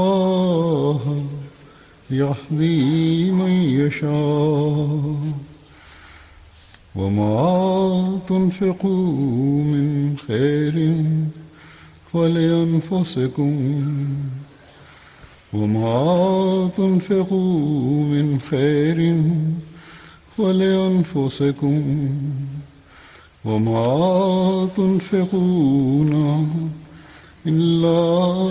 الله يهدي من يشاء. وما تنفقوا من خير فلأنفسكم وما تنفقوا من خير وما تنفقون إلا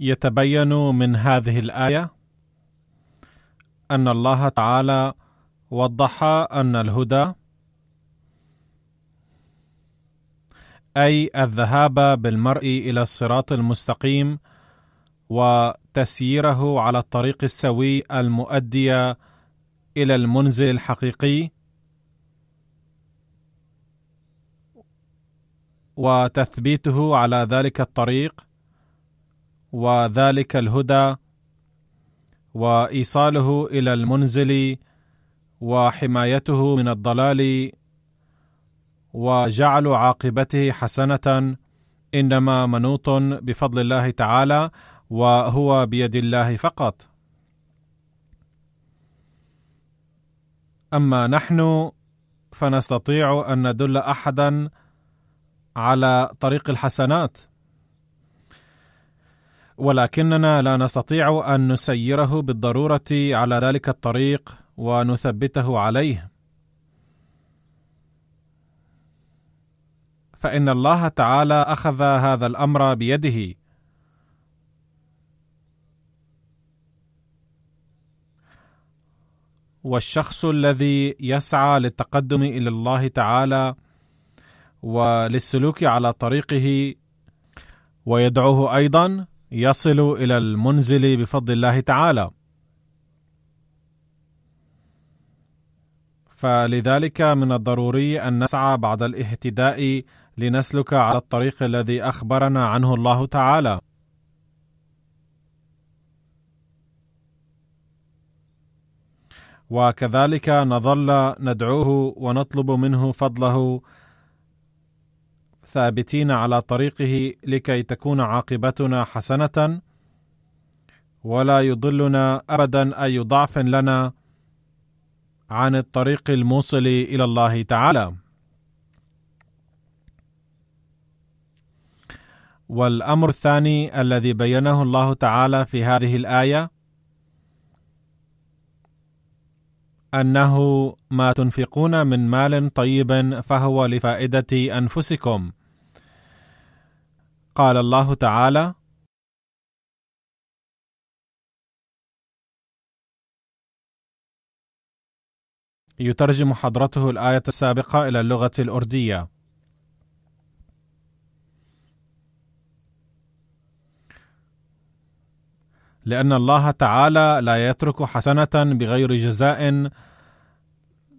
يتبين من هذه الآية أن الله تعالى وضح أن الهدى أي الذهاب بالمرء إلى الصراط المستقيم وتسييره على الطريق السوي المؤدي إلى المنزل الحقيقي وتثبيته على ذلك الطريق وذلك الهدى وإيصاله إلى المنزل وحمايته من الضلال وجعل عاقبته حسنة. إنما منوط بفضل الله تعالى وهو بيد الله فقط. أما نحن فنستطيع أن ندل أحدا على طريق الحسنات. ولكننا لا نستطيع أن نسيره بالضرورة على ذلك الطريق ونثبته عليه. فإن الله تعالى أخذ هذا الأمر بيده. والشخص الذي يسعى للتقدم إلى الله تعالى وللسلوك على طريقه ويدعوه أيضا يصل إلى المنزل بفضل الله تعالى. فلذلك من الضروري أن نسعى بعد الاهتداء لنسلك على الطريق الذي أخبرنا عنه الله تعالى. وكذلك نظل ندعوه ونطلب منه فضله ثابتين على طريقه لكي تكون عاقبتنا حسنة ولا يضلنا ابدا أي ضعف لنا عن الطريق الموصل إلى الله تعالى. والأمر الثاني الذي بينه الله تعالى في هذه الآية أنه ما تنفقون من مال طيب فهو لفائدة أنفسكم. قال الله تعالى يترجم حضرته الآية السابقة إلى اللغة الأردية. لأن الله تعالى لا يترك حسنة بغير جزاء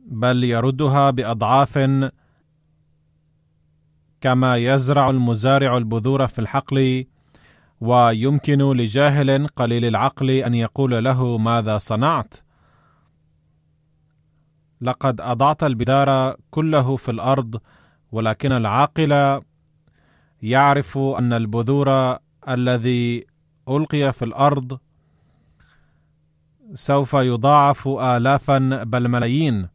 بل يردها بأضعاف كما يزرع المزارع البذور في الحقل ويمكن لجاهل قليل العقل أن يقول له ماذا صنعت؟ لقد أضعت البذار كله في الأرض ولكن العاقل يعرف أن البذور الذي ألقي في الأرض سوف يضاعف الافا بل ملايين.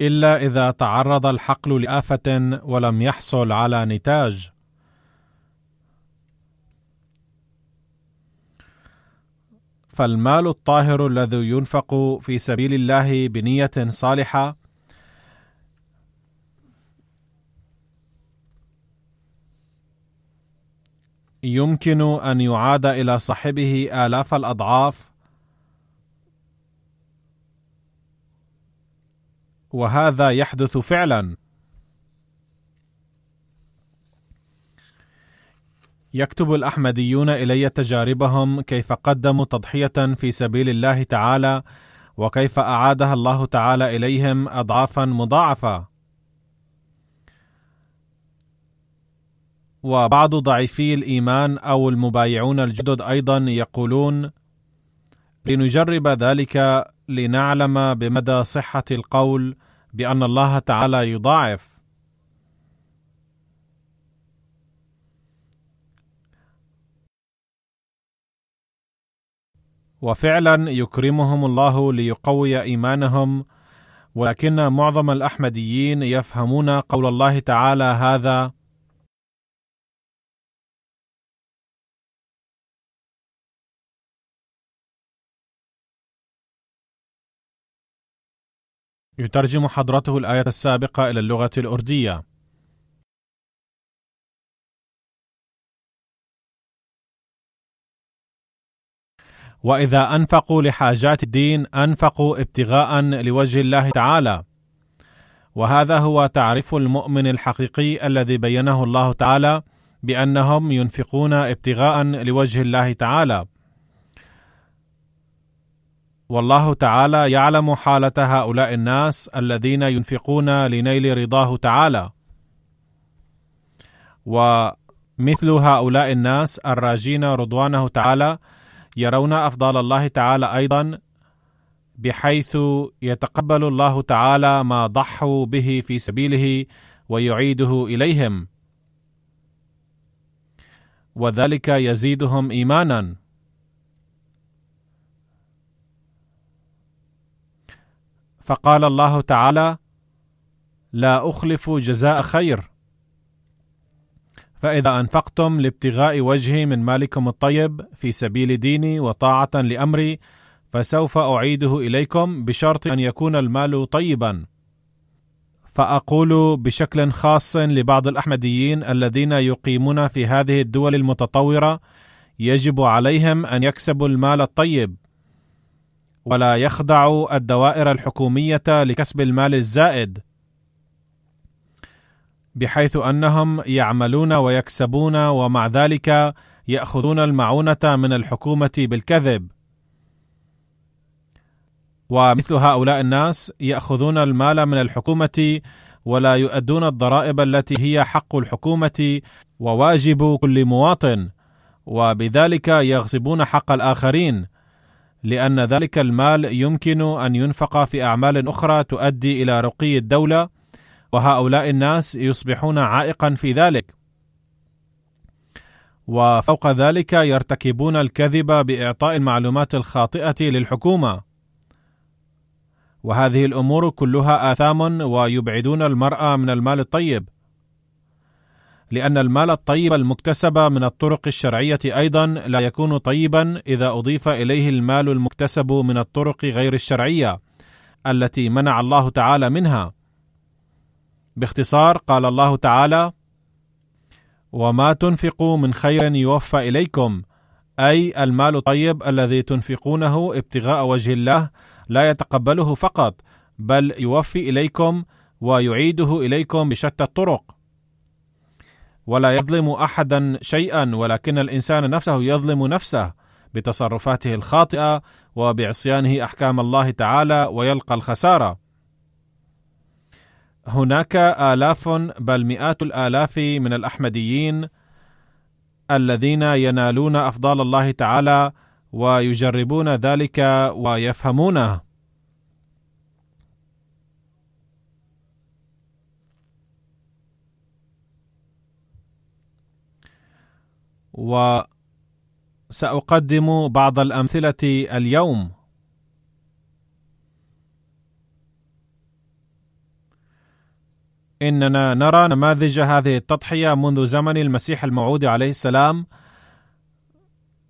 إلا إذا تعرض الحقل لآفة ولم يحصل على نتاج. فالمال الطاهر الذي ينفق في سبيل الله بنية صالحة يمكن أن يعاد إلى صاحبه آلاف الأضعاف وهذا يحدث فعلا. يكتب الأحمديون إلي تجاربهم كيف قدموا تضحية في سبيل الله تعالى وكيف أعادها الله تعالى إليهم اضعافا مضاعفة. وبعض ضعيفي الإيمان أو المبايعون الجدد أيضا يقولون لنجرب ذلك لنعلم بمدى صحة القول بأن الله تعالى يضاعف. وفعلا يكرمهم الله ليقوي إيمانهم ولكن معظم الأحمديين يفهمون قول الله تعالى هذا يترجم حضرته الآية السابقة إلى اللغة الأردية. وإذا أنفقوا لحاجات الدين أنفقوا ابتغاء لوجه الله تعالى. وهذا هو تعريف المؤمن الحقيقي الذي بينه الله تعالى بأنهم ينفقون ابتغاء لوجه الله تعالى. والله تعالى يعلم حالة هؤلاء الناس الذين ينفقون لنيل رضاه تعالى. ومثل هؤلاء الناس الراجين رضوانه تعالى يرون افضال الله تعالى أيضا بحيث يتقبل الله تعالى ما ضحوا به في سبيله ويعيده إليهم. وذلك يزيدهم ايمانا. فقال الله تعالى لا أخلف جزاء خير. فإذا أنفقتم لابتغاء وجهي من مالكم الطيب في سبيل ديني وطاعة لأمري فسوف أعيده إليكم بشرط أن يكون المال طيبا. فأقول بشكل خاص لبعض الأحمديين الذين يقيمون في هذه الدول المتطورة يجب عليهم أن يكسبوا المال الطيب. ولا يخضع الدوائر الحكومية لكسب المال الزائد بحيث أنهم يعملون ويكسبون ومع ذلك يأخذون المعونة من الحكومة بالكذب. ومثل هؤلاء الناس يأخذون المال من الحكومة ولا يؤدون الضرائب التي هي حق الحكومة وواجب كل مواطن وبذلك يغصبون حق الآخرين. لأن ذلك المال يمكن أن ينفق في أعمال أخرى تؤدي إلى رقي الدولة وهؤلاء الناس يصبحون عائقا في ذلك. وفوق ذلك يرتكبون الكذب بإعطاء المعلومات الخاطئة للحكومة. وهذه الأمور كلها آثام ويبعدون المرأة من المال الطيب. لأن المال الطيب المكتسب من الطرق الشرعية أيضا لا يكون طيبا إذا أضيف إليه المال المكتسب من الطرق غير الشرعية التي منع الله تعالى منها. باختصار قال الله تعالى وما تنفقوا من خير يوفى إليكم. أي المال الطيب الذي تنفقونه ابتغاء وجه الله لا يتقبله فقط بل يوفي إليكم ويعيده إليكم بشتى الطرق. ولا يظلم أحدا شيئا ولكن الإنسان نفسه يظلم نفسه بتصرفاته الخاطئة وبعصيانه أحكام الله تعالى ويلقى الخسارة. هناك آلاف بل مئات الآلاف من الأحمديين الذين ينالون أفضال الله تعالى ويجربون ذلك ويفهمونه. وسأقدم بعض الأمثلة اليوم. إننا نرى نماذج هذه التضحية منذ زمن المسيح الموعود عليه السلام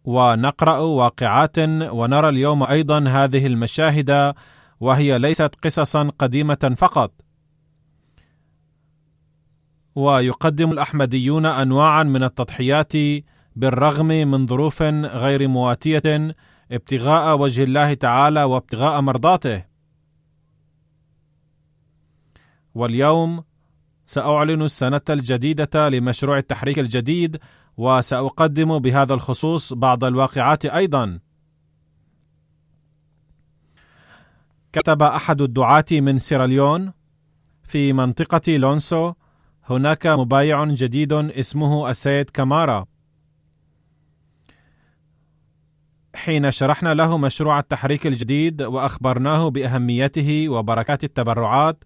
ونقرأ واقعات ونرى اليوم أيضا هذه المشاهد وهي ليست قصصا قديمة فقط. ويقدم الأحمديون انواعا من التضحيات بالرغم من ظروف غير مواتية ابتغاء وجه الله تعالى وابتغاء مرضاته واليوم سأعلن السنة الجديدة لمشروع التحريك الجديد وسأقدم بهذا الخصوص بعض الواقعات أيضا. كتب أحد الدعاة من سيراليون في منطقة لونسو هناك مبايع جديد اسمه السيد كامارا. حين شرحنا له مشروع التحريك الجديد وأخبرناه بأهميته وبركات التبرعات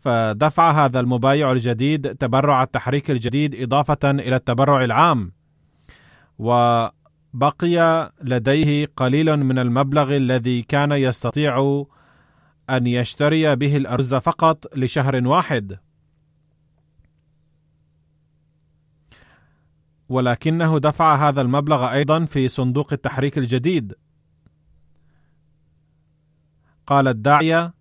فدفع هذا المبايع الجديد تبرع التحريك الجديد إضافة إلى التبرع العام وبقي لديه قليل من المبلغ الذي كان يستطيع أن يشتري به الأرز فقط لشهر واحد. ولكنه دفع هذا المبلغ أيضا في صندوق التحريك الجديد. قال الداعية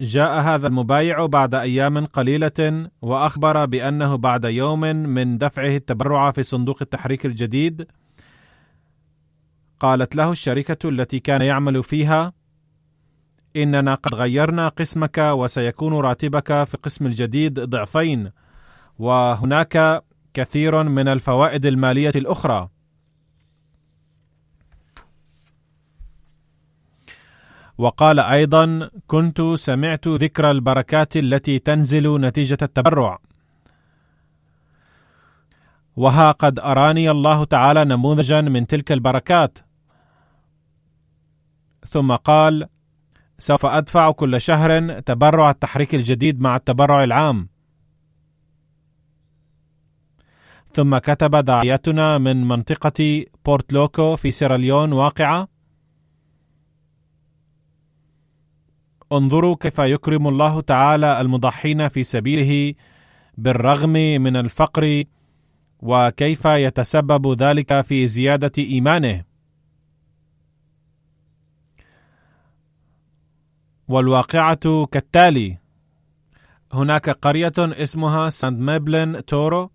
جاء هذا المبايع بعد أيام قليلة وأخبر بأنه بعد يوم من دفعه التبرع في صندوق التحريك الجديد. قالت له الشركة التي كان يعمل فيها إننا قد غيرنا قسمك وسيكون راتبك في القسم الجديد ضعفين وهناك كثير من الفوائد المالية الأخرى. وقال أيضا كنت سمعت ذكر البركات التي تنزل نتيجة التبرع. وها قد أراني الله تعالى نموذجا من تلك البركات. ثم قال سوف أدفع كل شهر تبرع التحريك الجديد مع التبرع العام. ثم كتب داعيتنا من منطقة بورت لوكو في سيراليون واقعة. انظروا كيف يكرم الله تعالى المضحين في سبيله بالرغم من الفقر وكيف يتسبب ذلك في زيادة إيمانه. والواقعة كالتالي هناك قرية اسمها ساند ميبلن تورو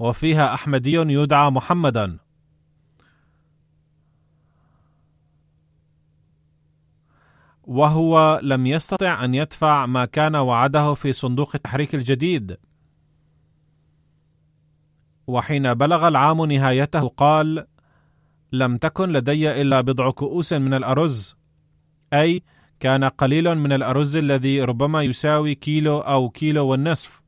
وفيها أحمدي يدعى محمدا. وهو لم يستطع أن يدفع ما كان وعده في صندوق التحريك الجديد. وحين بلغ العام نهايته قال لم تكن لدي إلا بضع كؤوس من الأرز. أي كان قليل من الأرز الذي ربما يساوي كيلو أو كيلو والنصف.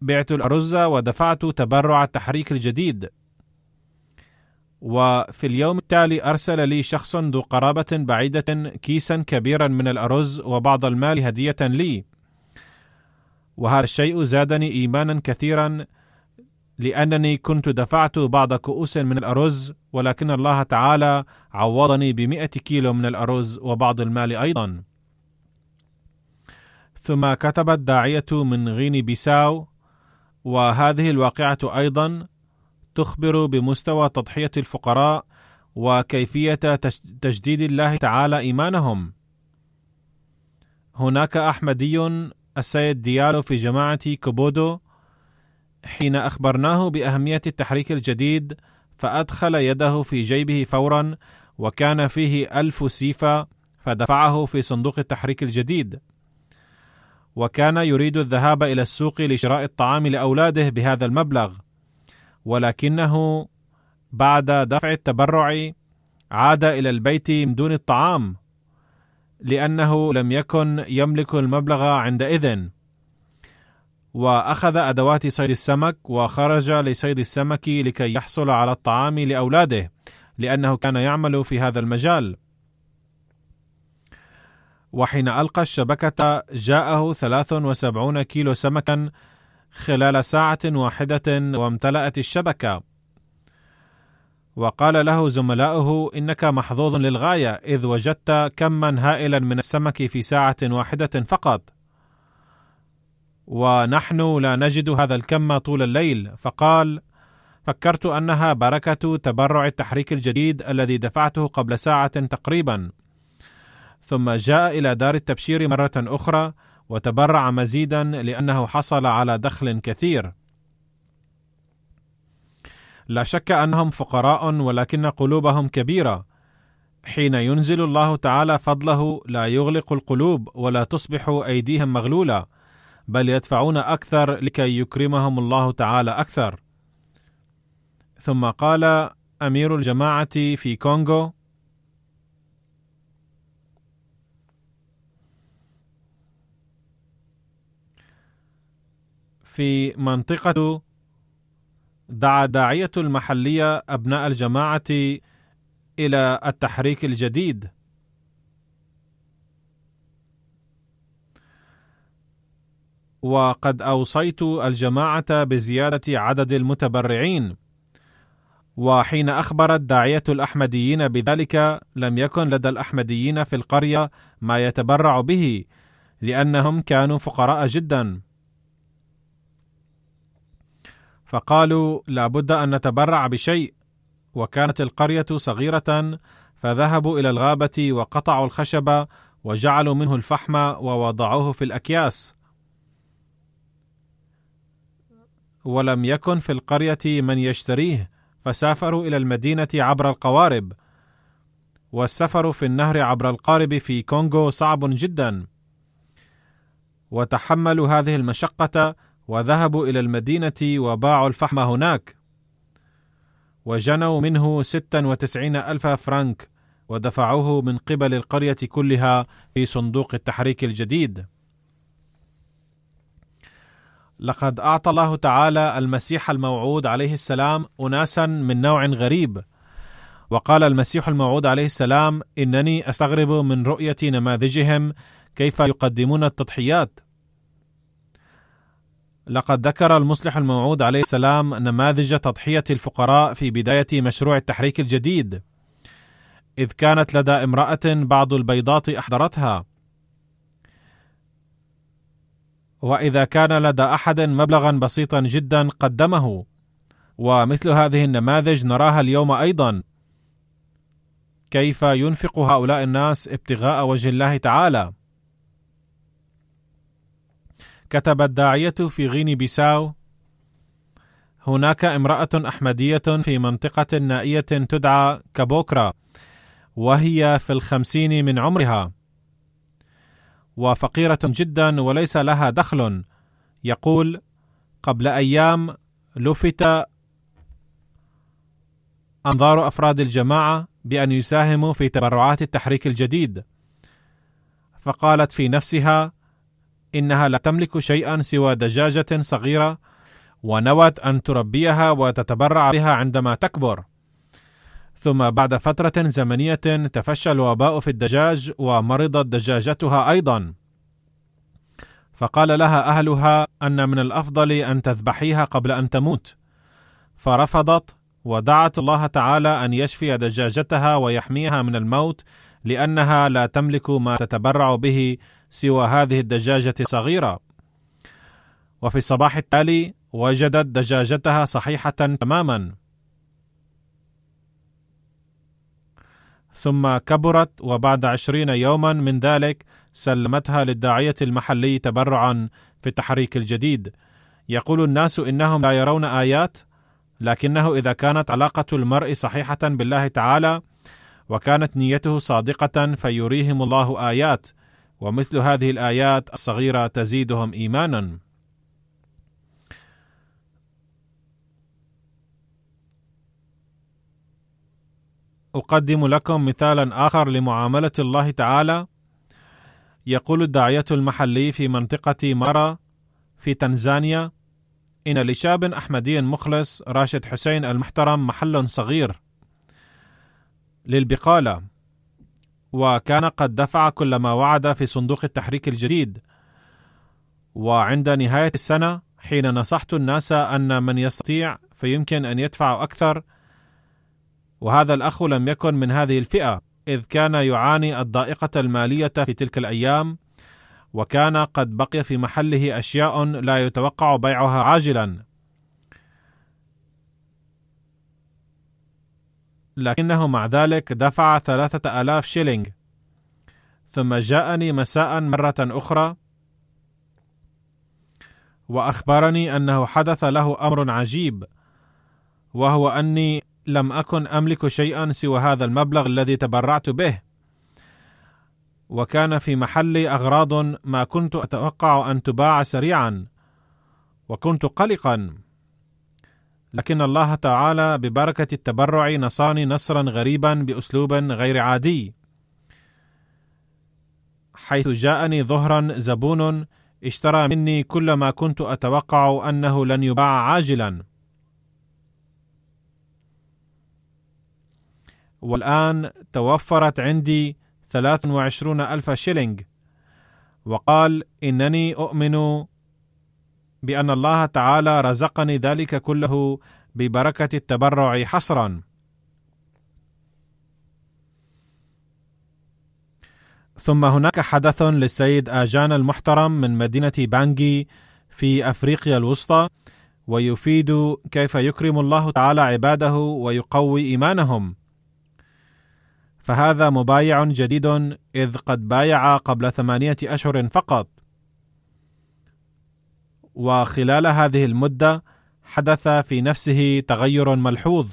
بعت الأرز ودفعت تبرع التحريك الجديد. وفي اليوم التالي أرسل لي شخص ذو قرابة بعيدة كيسا كبيرا من الأرز وبعض المال هدية لي. وهذا الشيء زادني ايمانا كثيرا لأنني كنت دفعت بعض كؤوس من الأرز ولكن الله تعالى عوضني بمئة كيلو من الأرز وبعض المال أيضا. ثم كتب الداعيه من غيني بيساو وهذه الواقعة أيضا تخبر بمستوى تضحية الفقراء وكيفية تجديد الله تعالى إيمانهم. هناك أحمدي السيد ديالو في جماعة كوبودو حين أخبرناه بأهمية التحريك الجديد فأدخل يده في جيبه فورا وكان فيه ألف سيفا فدفعه في صندوق التحريك الجديد. وكان يريد الذهاب إلى السوق لشراء الطعام لأولاده بهذا المبلغ ولكنه بعد دفع التبرع عاد إلى البيت من دون الطعام لأنه لم يكن يملك المبلغ عندئذ. وأخذ أدوات صيد السمك وخرج لصيد السمك لكي يحصل على الطعام لأولاده لأنه كان يعمل في هذا المجال. وحين ألقى الشبكة جاءه 73 كيلو سمكا خلال ساعة واحدة وامتلأت الشبكة. وقال له زملاؤه إنك محظوظ للغاية إذ وجدت كما هائلا من السمك في ساعة واحدة فقط. ونحن لا نجد هذا الكم طول الليل. فقال فكرت أنها بركة تبرع التحريك الجديد الذي دفعته قبل ساعة تقريبا. ثم جاء إلى دار التبشير مرة أخرى وتبرع مزيدا لأنه حصل على دخل كثير. لا شك أنهم فقراء ولكن قلوبهم كبيرة. حين ينزل الله تعالى فضله لا يغلق القلوب ولا تصبح أيديهم مغلولة بل يدفعون أكثر لكي يكرمهم الله تعالى أكثر. ثم قال أمير الجماعة في كونغو في منطقة دعا داعية المحلية أبناء الجماعة إلى التحريك الجديد. وقد أوصيت الجماعة بزيادة عدد المتبرعين. وحين أخبر الداعية الأحمديين بذلك لم يكن لدى الأحمديين في القرية ما يتبرع به لأنهم كانوا فقراء جدا. فقالوا لا بد أن نتبرع بشيء. وكانت القرية صغيرة فذهبوا إلى الغابة وقطعوا الخشب وجعلوا منه الفحم ووضعوه في الأكياس. ولم يكن في القرية من يشتريه فسافروا إلى المدينة عبر القوارب. والسفر في النهر عبر القارب في كونغو صعب جدا. وتحملوا هذه المشقة وذهبوا إلى المدينة وباعوا الفحم هناك. وجنوا منه ستا وتسعين ألف فرنك ودفعوه من قبل القرية كلها في صندوق التحريك الجديد. لقد أعطى الله تعالى المسيح الموعود عليه السلام اناسا من نوع غريب. وقال المسيح الموعود عليه السلام إنني أستغرب من رؤية نماذجهم كيف يقدمون التضحيات؟ لقد ذكر المصلح الموعود عليه السلام نماذج تضحية الفقراء في بداية مشروع التحريك الجديد إذ كانت لدى امرأة بعض البيضات أحضرتها. وإذا كان لدى أحد مبلغا بسيطا جدا قدمه. ومثل هذه النماذج نراها اليوم أيضا. كيف ينفق هؤلاء الناس ابتغاء وجه الله تعالى؟ كتب الداعيه في غيني بيساو هناك امرأة أحمدية في منطقة نائية تدعى كابوكرا وهي في الخمسين من عمرها وفقيرة جدا وليس لها دخل. يقول قبل أيام لفت أنظار أفراد الجماعة بأن يساهموا في تبرعات التحريك الجديد فقالت في نفسها إنها لا تملك شيئا سوى دجاجة صغيرة ونوت أن تربيها وتتبرع بها عندما تكبر. ثم بعد فترة زمنية تفشى الوباء في الدجاج ومرضت دجاجتها أيضا. فقال لها أهلها أن من الأفضل أن تذبحيها قبل أن تموت. فرفضت ودعت الله تعالى أن يشفي دجاجتها ويحميها من الموت لأنها لا تملك ما تتبرع به سوى هذه الدجاجة الصغيره وفي الصباح التالي وجدت دجاجتها صحيحة تماما. ثم كبرت وبعد عشرين يوما من ذلك سلمتها للداعية المحلي تبرعا في التحريك الجديد. يقول الناس إنهم لا يرون آيات لكنه إذا كانت علاقة المرء صحيحة بالله تعالى وكانت نيته صادقة فيريهم الله آيات. ومثل هذه الآيات الصغيرة تزيدهم إيمانا. أقدم لكم مثالا آخر لمعاملة الله تعالى. يقول الداعية المحلي في منطقة مرا في تنزانيا إن لشاب أحمدي مخلص راشد حسين المحترم محل صغير للبقالة. وكان قد دفع كل ما وعد في صندوق التحريك الجديد. وعند نهاية السنة حين نصحت الناس أن من يستطيع فيمكن أن يدفع أكثر وهذا الأخ لم يكن من هذه الفئة إذ كان يعاني الضائقة المالية في تلك الأيام وكان قد بقي في محله أشياء لا يتوقع بيعها عاجلا. لكنه مع ذلك دفع ثلاثة آلاف شيلينغ. ثم جاءني مساء مرة أخرى وأخبرني أنه حدث له أمر عجيب وهو أني لم أكن أملك شيئا سوى هذا المبلغ الذي تبرعت به. وكان في محلي أغراض ما كنت أتوقع أن تباع سريعا وكنت قلقا. لكن الله تعالى ببركة التبرع نصرني نصرا غريبا بأسلوب غير عادي. حيث جاءني ظهرا زبون اشترى مني كل ما كنت أتوقع أنه لن يباع عاجلا. والآن توفرت عندي 23 ألف شيلينغ. وقال إنني أؤمن بأن الله تعالى رزقني ذلك كله ببركة التبرع حصرا. ثم هناك حدث للسيد آجان المحترم من مدينة بانجي في أفريقيا الوسطى ويفيد كيف يكرم الله تعالى عباده ويقوي إيمانهم. فهذا مبايع جديد إذ قد بايع قبل ثمانية أشهر فقط. وخلال هذه المدة حدث في نفسه تغير ملحوظ.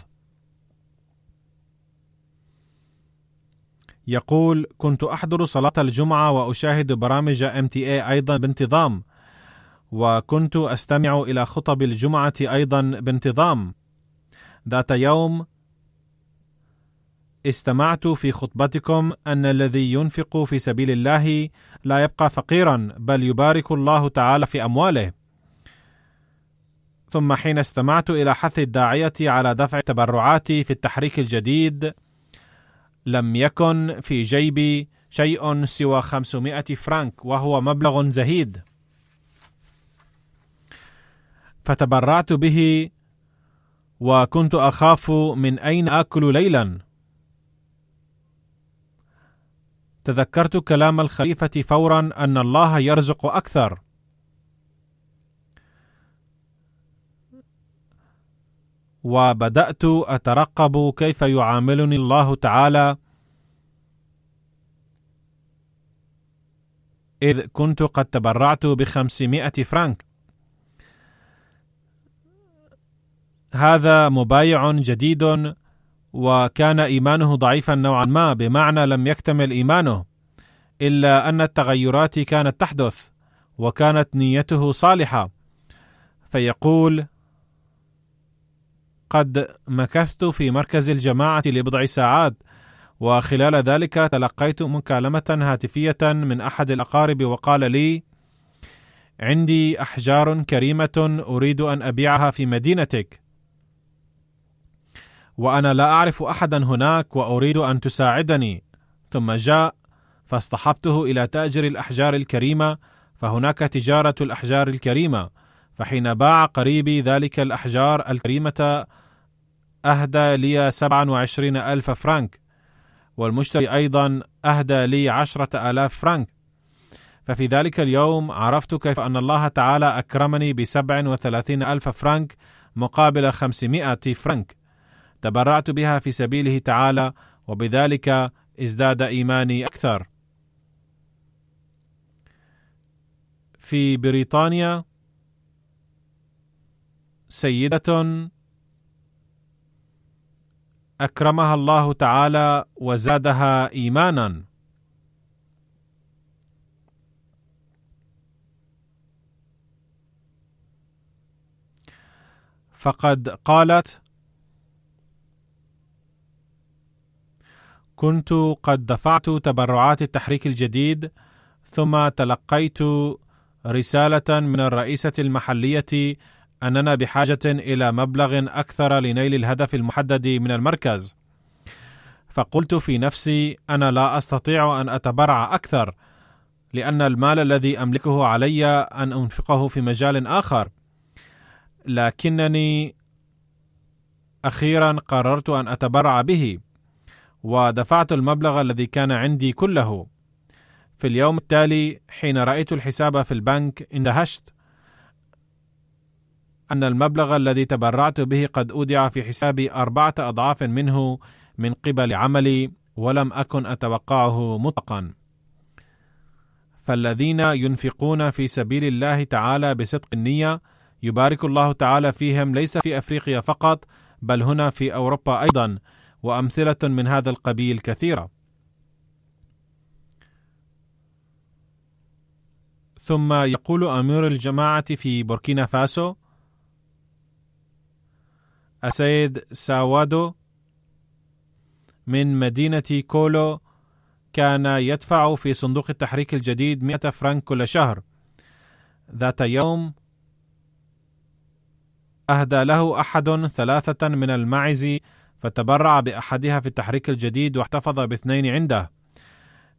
يقول كنت أحضر صلاة الجمعة وأشاهد برامج MTA أيضا بانتظام وكنت أستمع إلى خطب الجمعة أيضا بانتظام. ذات يوم استمعت في خطبتكم أن الذي ينفق في سبيل الله لا يبقى فقيرا بل يبارك الله تعالى في أمواله. ثم حين استمعت إلى حث الداعية على دفع تبرعاتي في التحريك الجديد لم يكن في جيبي شيء سوى 500 فرانك وهو مبلغ زهيد فتبرعت به وكنت أخاف من أين آكل ليلا تذكرت كلام الخليفة فورا أن الله يرزق أكثر. وبدأت أترقب كيف يعاملني الله تعالى. إذ كنت قد تبرعت بخمسمائة فرانك. هذا مبايع جديد وكان إيمانه ضعيفا نوعا ما بمعنى لم يكتمل إيمانه إلا أن التغيرات كانت تحدث وكانت نيته صالحة. فيقول قد مكثت في مركز الجماعة لبضع ساعات وخلال ذلك تلقيت مكالمة هاتفية من أحد الأقارب وقال لي عندي أحجار كريمة أريد أن أبيعها في مدينتك. وأنا لا أعرف أحدا هناك وأريد أن تساعدني. ثم جاء فاصطحبته إلى تاجر الأحجار الكريمة فهناك تجارة الأحجار الكريمة. فحين باع قريبي ذلك الأحجار الكريمة أهدى لي 27 ألف فرنك والمشتري أيضا أهدى لي عشرة آلاف فرنك. ففي ذلك اليوم عرفت كيف أن الله تعالى أكرمني بسبع وثلاثين ألف فرنك مقابل خمسمائة فرنك. تبرعت بها في سبيله تعالى وبذلك ازداد إيماني أكثر. في بريطانيا سيدة أكرمها الله تعالى وزادها إيمانا. فقد قالت كنت قد دفعت تبرعات التحريك الجديد ثم تلقيت رسالة من الرئيسة المحلية أننا بحاجة إلى مبلغ أكثر لنيل الهدف المحدد من المركز. فقلت في نفسي أنا لا أستطيع أن أتبرع أكثر لأن المال الذي أملكه علي أن أنفقه في مجال آخر. لكنني أخيرا قررت أن أتبرع به ودفعت المبلغ الذي كان عندي كله. في اليوم التالي حين رأيت الحساب في البنك اندهشت. أن المبلغ الذي تبرعت به قد أودع في حسابي أربعة أضعاف منه من قبل عملي ولم أكن أتوقعه مطلقا. فالذين ينفقون في سبيل الله تعالى بصدق النية يبارك الله تعالى فيهم ليس في أفريقيا فقط بل هنا في أوروبا أيضا وأمثلة من هذا القبيل كثيرة. ثم يقول أمير الجماعة في بوركينا فاسو السيد ساوادو من مدينة كولو كان يدفع في صندوق التحريك الجديد 100 فرنك كل شهر. ذات يوم أهدى له أحد ثلاثة من المعز فتبرع بأحدها في التحريك الجديد واحتفظ باثنين عنده.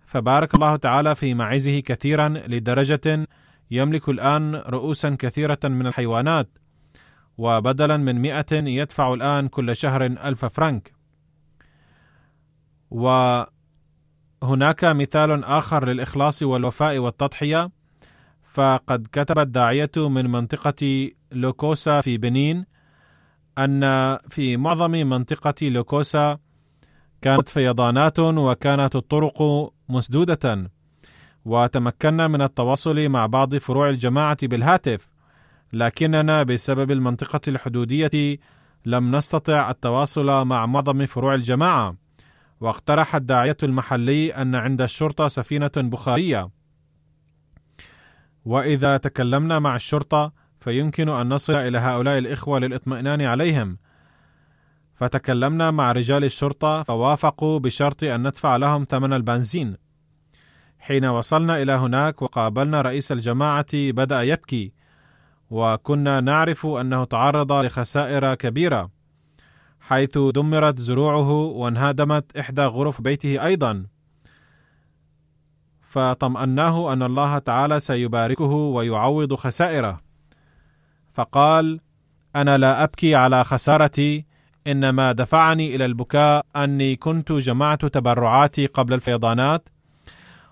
فبارك الله تعالى في معزه كثيرا لدرجة يملك الآن رؤوسا كثيرة من الحيوانات. وبدلا من مئة يدفع الآن كل شهر ألف فرنك. وهناك مثال آخر للإخلاص والوفاء والتضحية. فقد كتب الداعية من منطقة لوكوسا في بنين أن في معظم منطقة لوكوسا كانت فيضانات وكانت الطرق مسدودة. وتمكنا من التواصل مع بعض فروع الجماعة بالهاتف. لكننا بسبب المنطقة الحدودية لم نستطع التواصل مع معظم فروع الجماعة واقترح الداعية المحلي أن عند الشرطة سفينة بخارية. وإذا تكلمنا مع الشرطة فيمكن أن نصل إلى هؤلاء الإخوة للاطمئنان عليهم. فتكلمنا مع رجال الشرطة فوافقوا بشرط أن ندفع لهم ثمن البنزين. حين وصلنا إلى هناك وقابلنا رئيس الجماعة بدأ يبكي. وكنا نعرف أنه تعرض لخسائر كبيرة حيث دمرت زروعه وانهدمت إحدى غرف بيته أيضا. فطمأناه أن الله تعالى سيباركه ويعوض خسائره. فقال أنا لا أبكي على خسارتي إنما دفعني إلى البكاء أني كنت جمعت تبرعاتي قبل الفيضانات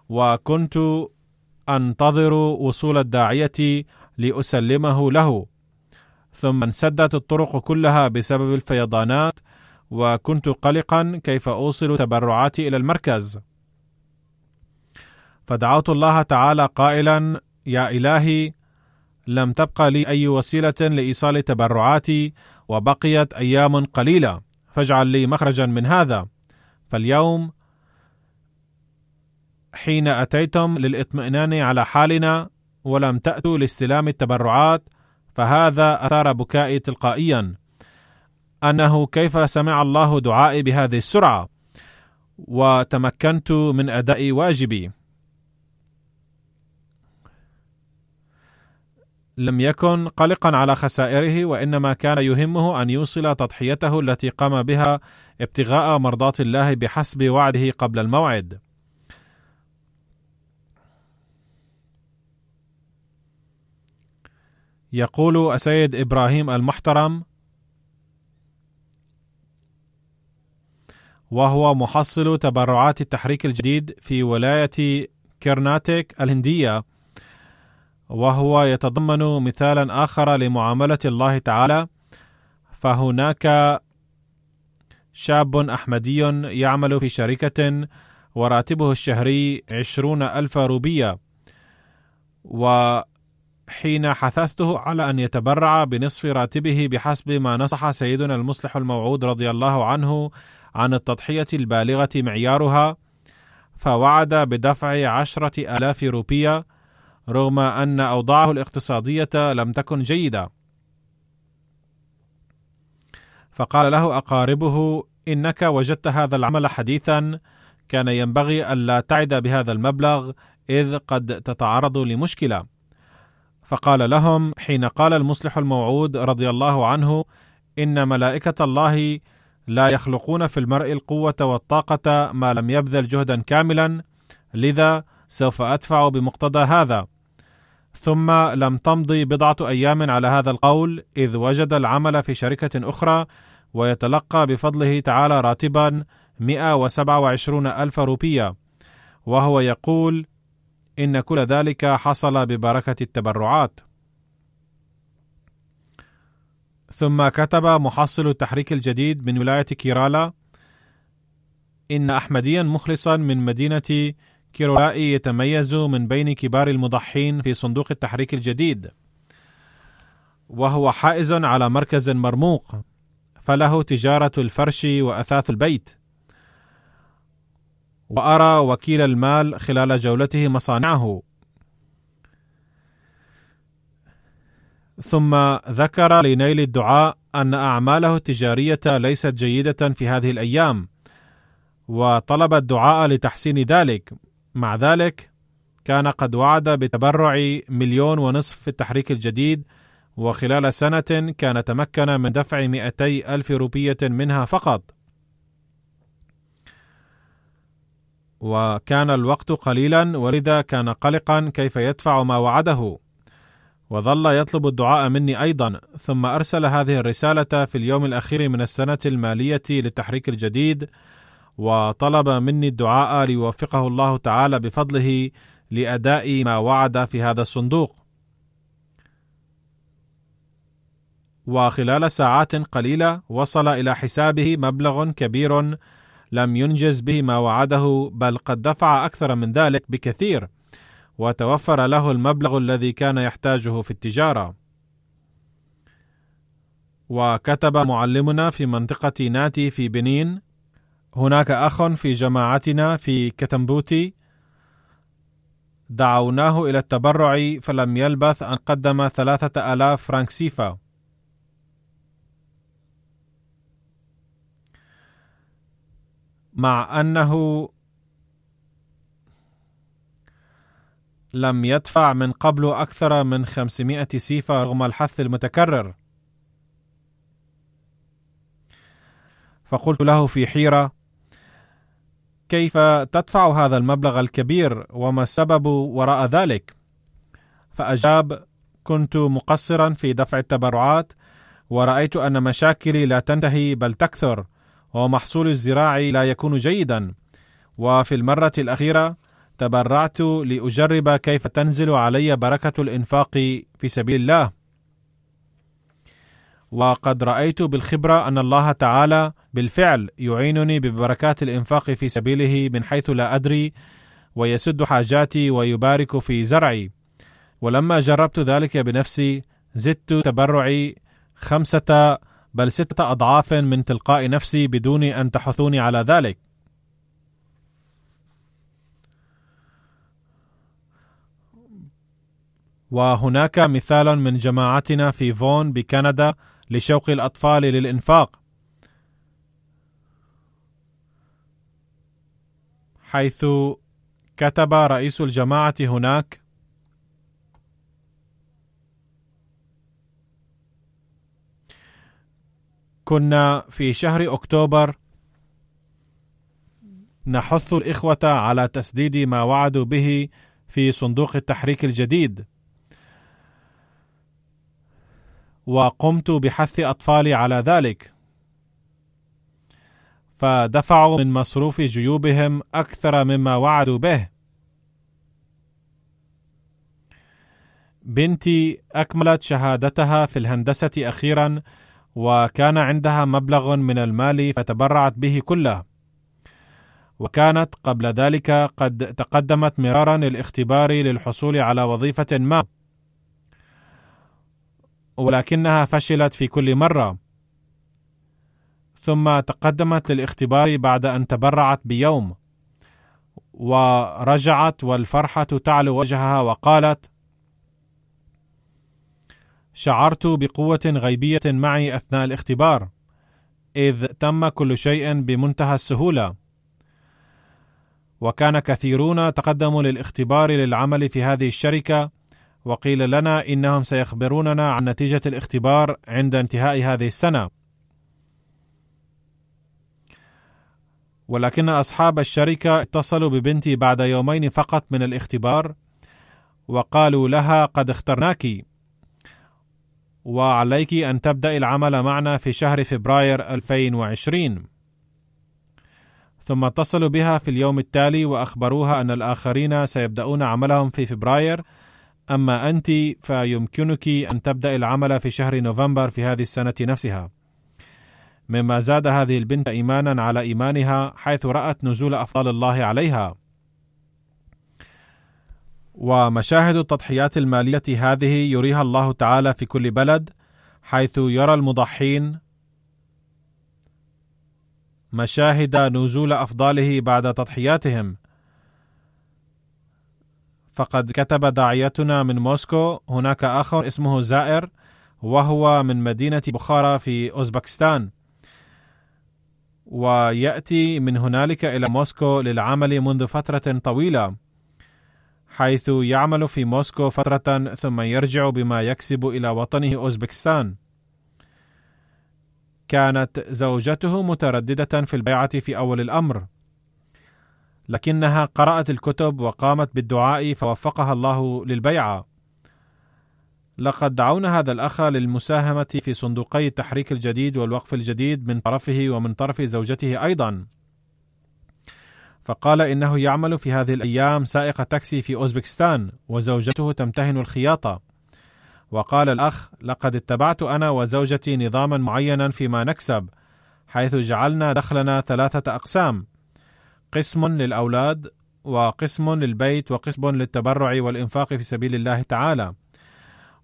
وكنت أنتظر وصول الداعية لأسلمه له. ثم انسدت الطرق كلها بسبب الفيضانات وكنت قلقا كيف أوصل تبرعاتي إلى المركز. فدعوت الله تعالى قائلا يا إلهي لم تبقى لي أي وسيلة لإيصال تبرعاتي وبقيت أيام قليلة فاجعل لي مخرجا من هذا. فاليوم حين أتيتم للإطمئنان على حالنا ولم تأتوا لاستلام التبرعات فهذا أثار بكائي تلقائيا. أنه كيف سمع الله دعائي بهذه السرعة؟ وتمكنت من أداء واجبي. لم يكن قلقا على خسائره وإنما كان يهمه أن يوصل تضحيته التي قام بها ابتغاء مرضاة الله بحسب وعده قبل الموعد. يقول السيد إبراهيم المحترم وهو محصل تبرعات التحريك الجديد في ولاية كرناتيك الهندية وهو يتضمن مثالا آخر لمعاملة الله تعالى فهناك شاب أحمدي يعمل في شركة وراتبه الشهري عشرون ألف روبية وحين حثثته على أن يتبرع بنصف راتبه بحسب ما نصح سيدنا المصلح الموعود رضي الله عنه عن التضحية البالغة معيارها فوعد بدفع عشرة آلاف روبية رغم أن أوضاعه الاقتصادية لم تكن جيدة. فقال له أقاربه إنك وجدت هذا العمل حديثا كان ينبغي الا تعد بهذا المبلغ إذ قد تتعرض لمشكلة. فقال لهم حين قال المصلح الموعود رضي الله عنه إن ملائكة الله لا يخلقون في المرء القوة والطاقة ما لم يبذل جهدا كاملا لذا سوف أدفع بمقتضى هذا. ثم لم تمضي بضعة أيام على هذا القول إذ وجد العمل في شركة أخرى ويتلقى بفضله تعالى راتبا 127 ألف روبية. وهو يقول إن كل ذلك حصل ببركة التبرعات. ثم كتب محصل التحريك الجديد من ولاية كيرالا إن أحمديا مخلصا من مدينة كيرولائي يتميز من بين كبار المضحين في صندوق التحريك الجديد. وهو حائز على مركز مرموق فله تجارة الفرش وأثاث البيت. وأرى وكيل المال خلال جولته مصانعه. ثم ذكر لنيل الدعاء أن أعماله التجارية ليست جيدة في هذه الأيام وطلب الدعاء لتحسين ذلك. مع ذلك كان قد وعد بتبرع مليون ونصف في التحريك الجديد وخلال سنة كان تمكن من دفع مئتي ألف روبية منها فقط. وكان الوقت قليلا ولذا كان قلقا كيف يدفع ما وعده. وظل يطلب الدعاء مني أيضا ثم أرسل هذه الرسالة في اليوم الأخير من السنة المالية للتحريك الجديد وطلب مني الدعاء ليوفقه الله تعالى بفضله لأداء ما وعد في هذا الصندوق. وخلال ساعات قليلة وصل إلى حسابه مبلغ كبير لم ينجز به ما وعده بل قد دفع أكثر من ذلك بكثير وتوفر له المبلغ الذي كان يحتاجه في التجارة. وكتب معلمنا في منطقة ناتي في بنين هناك أخ في جماعتنا في كتمبوتي دعوناه إلى التبرع فلم يلبث أن قدم ثلاثة آلاف فرانك سيفا. مع أنه لم يدفع من قبل أكثر من 500 سيفا رغم الحث المتكرر. فقلت له في حيرة كيف تدفع هذا المبلغ الكبير وما السبب وراء ذلك؟ فأجاب كنت مقصرا في دفع التبرعات ورأيت أن مشاكلي لا تنتهي بل تكثر. ومحصول الزراعي لا يكون جيدا. وفي المرة الأخيرة تبرعت لأجرب كيف تنزل علي بركة الإنفاق في سبيل الله. وقد رأيت بالخبرة أن الله تعالى بالفعل يعينني ببركات الإنفاق في سبيله من حيث لا أدري ويسد حاجاتي ويبارك في زرعي. ولما جربت ذلك بنفسي زدت تبرعي خمسة بل ستة أضعاف من تلقاء نفسي بدون أن تحثوني على ذلك. وهناك مثال من جماعتنا في فون بكندا لشوق الأطفال للإنفاق حيث كتب رئيس الجماعة هناك كنا في شهر أكتوبر نحث الإخوة على تسديد ما وعدوا به في صندوق التحريك الجديد. وقمت بحث أطفالي على ذلك. فدفعوا من مصروف جيوبهم أكثر مما وعدوا به. بنتي أكملت شهادتها في الهندسة أخيرا وكان عندها مبلغ من المال فتبرعت به كله وكانت قبل ذلك قد تقدمت مرارا للاختبار للحصول على وظيفة ما. ولكنها فشلت في كل مرة. ثم تقدمت للاختبار بعد أن تبرعت بيوم. ورجعت والفرحة تعلو وجهها وقالت شعرت بقوة غيبية معي أثناء الاختبار إذ تم كل شيء بمنتهى السهولة. وكان كثيرون تقدموا للاختبار للعمل في هذه الشركة وقيل لنا إنهم سيخبروننا عن نتيجة الاختبار عند انتهاء هذه السنة. ولكن أصحاب الشركة اتصلوا ببنتي بعد يومين فقط من الاختبار وقالوا لها قد اخترناك. وعليك أن تبدأ العمل معنا في شهر فبراير 2020 ثم اتصلوا بها في اليوم التالي وأخبروها أن الآخرين سيبدأون عملهم في فبراير. أما أنت فيمكنك أن تبدأ العمل في شهر نوفمبر في هذه السنة نفسها. مما زاد هذه البنت إيمانا على إيمانها حيث رأت نزول افضال الله عليها. ومشاهد التضحيات المالية هذه يريها الله تعالى في كل بلد حيث يرى المضحين مشاهد نزول أفضاله بعد تضحياتهم. فقد كتب داعيتنا من موسكو هناك اخ اسمه زائر وهو من مدينة بخارى في أوزبكستان. ويأتي من هنالك إلى موسكو للعمل منذ فترة طويلة. حيث يعمل في موسكو فترة ثم يرجع بما يكسب إلى وطنه أوزبكستان. كانت زوجته مترددة في البيعة في أول الأمر. لكنها قرأت الكتب وقامت بالدعاء فوفقها الله للبيعة. لقد دعونا هذا الأخ للمساهمة في صندوقي التحريك الجديد والوقف الجديد من طرفه ومن طرف زوجته أيضا. فقال إنه يعمل في هذه الأيام سائق تاكسي في أوزبكستان وزوجته تمتهن الخياطة. وقال الأخ لقد اتبعت أنا وزوجتي نظاما معينا فيما نكسب حيث جعلنا دخلنا ثلاثة أقسام قسم للأولاد وقسم للبيت وقسم للتبرع والإنفاق في سبيل الله تعالى.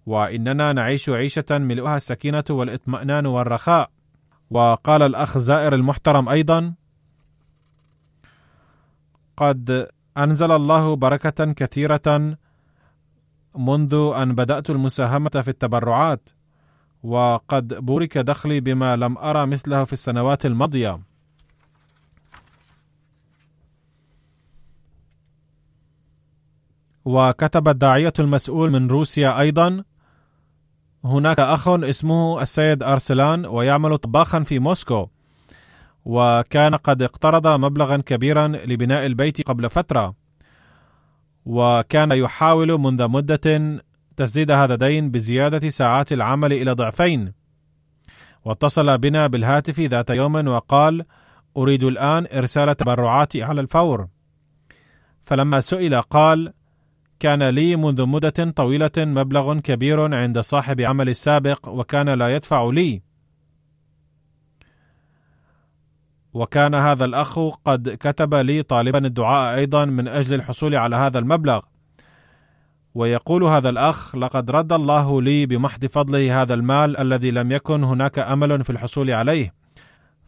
وإننا نعيش عيشة ملؤها السكينة والإطمئنان والرخاء. وقال الأخ زائر المحترم أيضا قد أنزل الله بركة كثيرة منذ أن بدأت المساهمة في التبرعات وقد بورك دخلي بما لم أرى مثله في السنوات الماضية. وكتب الداعية المسؤول من روسيا أيضا هناك أخ اسمه السيد أرسلان ويعمل طباخا في موسكو. وكان قد اقترض مبلغا كبيرا لبناء البيت قبل فترة. وكان يحاول منذ مدة تسديد هذا الدين بزيادة ساعات العمل إلى ضعفين. واتصل بنا بالهاتف ذات يوم وقال أريد الآن إرسال تبرعاتي على الفور. فلما سئل قال كان لي منذ مدة طويلة مبلغ كبير عند صاحب عمل السابق وكان لا يدفع لي. وكان هذا الأخ قد كتب لي طالبا الدعاء أيضا من أجل الحصول على هذا المبلغ. ويقول هذا الأخ: لقد رد الله لي بمحض فضله هذا المال الذي لم يكن هناك أمل في الحصول عليه.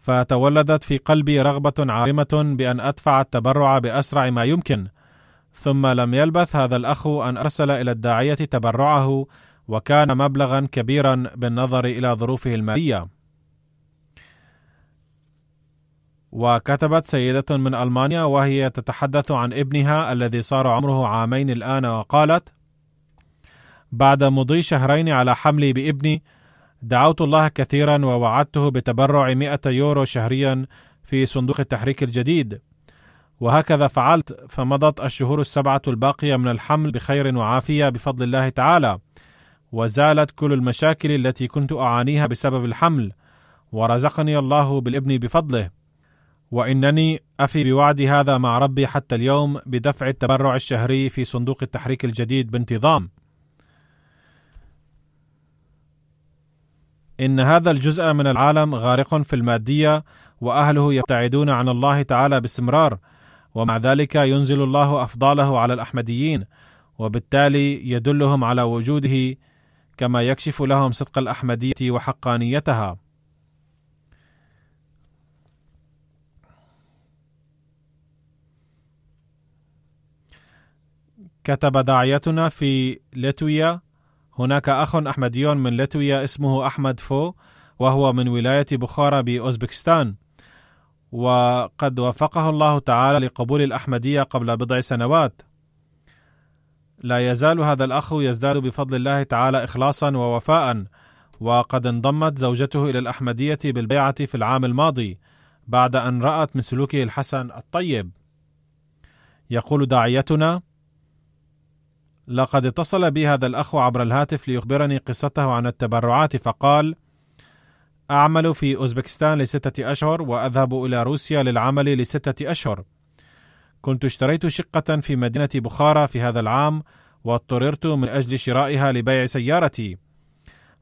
فتولدت في قلبي رغبة عارمة بأن أدفع التبرع بأسرع ما يمكن. ثم لم يلبث هذا الأخ أن أرسل إلى الداعية تبرعه وكان مبلغا كبيرا بالنظر إلى ظروفه المالية وكتبت سيدة من ألمانيا وهي تتحدث عن ابنها الذي صار عمره عامين الآن وقالت بعد مضي شهرين على حملي بابني دعوت الله كثيرا ووعدته بتبرع 100 يورو شهريا في صندوق التحريك الجديد. وهكذا فعلت فمضت الشهور السبعة الباقية من الحمل بخير وعافية بفضل الله تعالى. وزالت كل المشاكل التي كنت أعانيها بسبب الحمل ورزقني الله بالابن بفضله. وإنني أفي بوعدي هذا مع ربي حتى اليوم بدفع التبرع الشهري في صندوق التحريك الجديد بانتظام. إن هذا الجزء من العالم غارق في المادية وأهله يبتعدون عن الله تعالى باستمرار ومع ذلك ينزل الله أفضاله على الأحمديين وبالتالي يدلهم على وجوده كما يكشف لهم صدق الأحمدية وحقانيتها. كتب داعيتنا في لتويا هناك أخ أحمدي من لتويا اسمه أحمد فو وهو من ولاية بخارى بأوزبكستان. وقد وفقه الله تعالى لقبول الأحمدية قبل بضع سنوات. لا يزال هذا الأخ يزداد بفضل الله تعالى إخلاصا ووفاء وقد انضمت زوجته إلى الأحمدية بالبيعة في العام الماضي بعد أن رأت من سلوكه الحسن الطيب. يقول داعيتنا لقد اتصل بي هذا الأخ عبر الهاتف ليخبرني قصته عن التبرعات فقال أعمل في أوزبكستان لستة أشهر وأذهب إلى روسيا للعمل لستة أشهر. كنت اشتريت شقة في مدينة بخارى في هذا العام واضطررت من أجل شرائها لبيع سيارتي.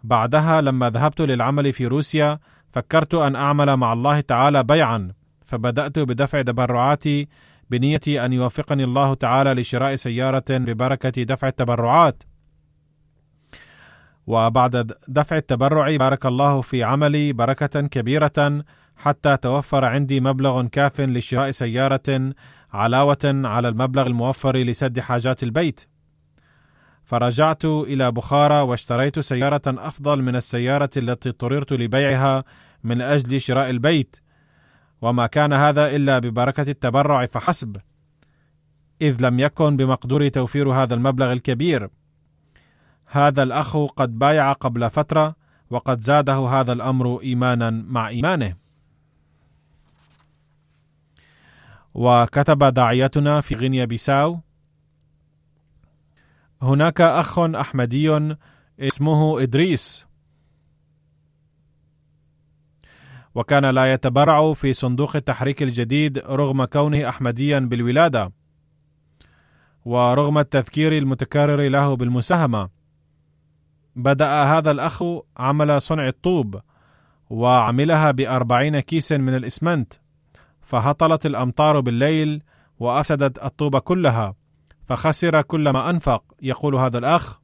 بعدها لما ذهبت للعمل في روسيا فكرت أن أعمل مع الله تعالى بيعا فبدأت بدفع تبرعاتي بنية أن يوفقني الله تعالى لشراء سيارة ببركة دفع التبرعات. وبعد دفع التبرع بارك الله في عملي بركة كبيرة حتى توفر عندي مبلغ كاف لشراء سيارة علاوة على المبلغ الموفر لسد حاجات البيت. فرجعت إلى بخارى واشتريت سيارة أفضل من السيارة التي اضطررت لبيعها من أجل شراء البيت وما كان هذا إلا ببركة التبرع فحسب. إذ لم يكن بمقدوري توفير هذا المبلغ الكبير. هذا الأخ قد بايع قبل فترة وقد زاده هذا الأمر إيمانا مع إيمانه. وكتب داعيتنا في غينيا بيساو هناك أخ أحمدي اسمه إدريس. وكان لا يتبرع في صندوق التحريك الجديد رغم كونه احمديا بالولادة ورغم التذكير المتكرر له بالمساهمة. بدأ هذا الأخ عمل صنع الطوب وعملها بأربعين كيس من الإسمنت فهطلت الأمطار بالليل وأفسدت الطوب كلها فخسر كل ما أنفق يقول هذا الأخ.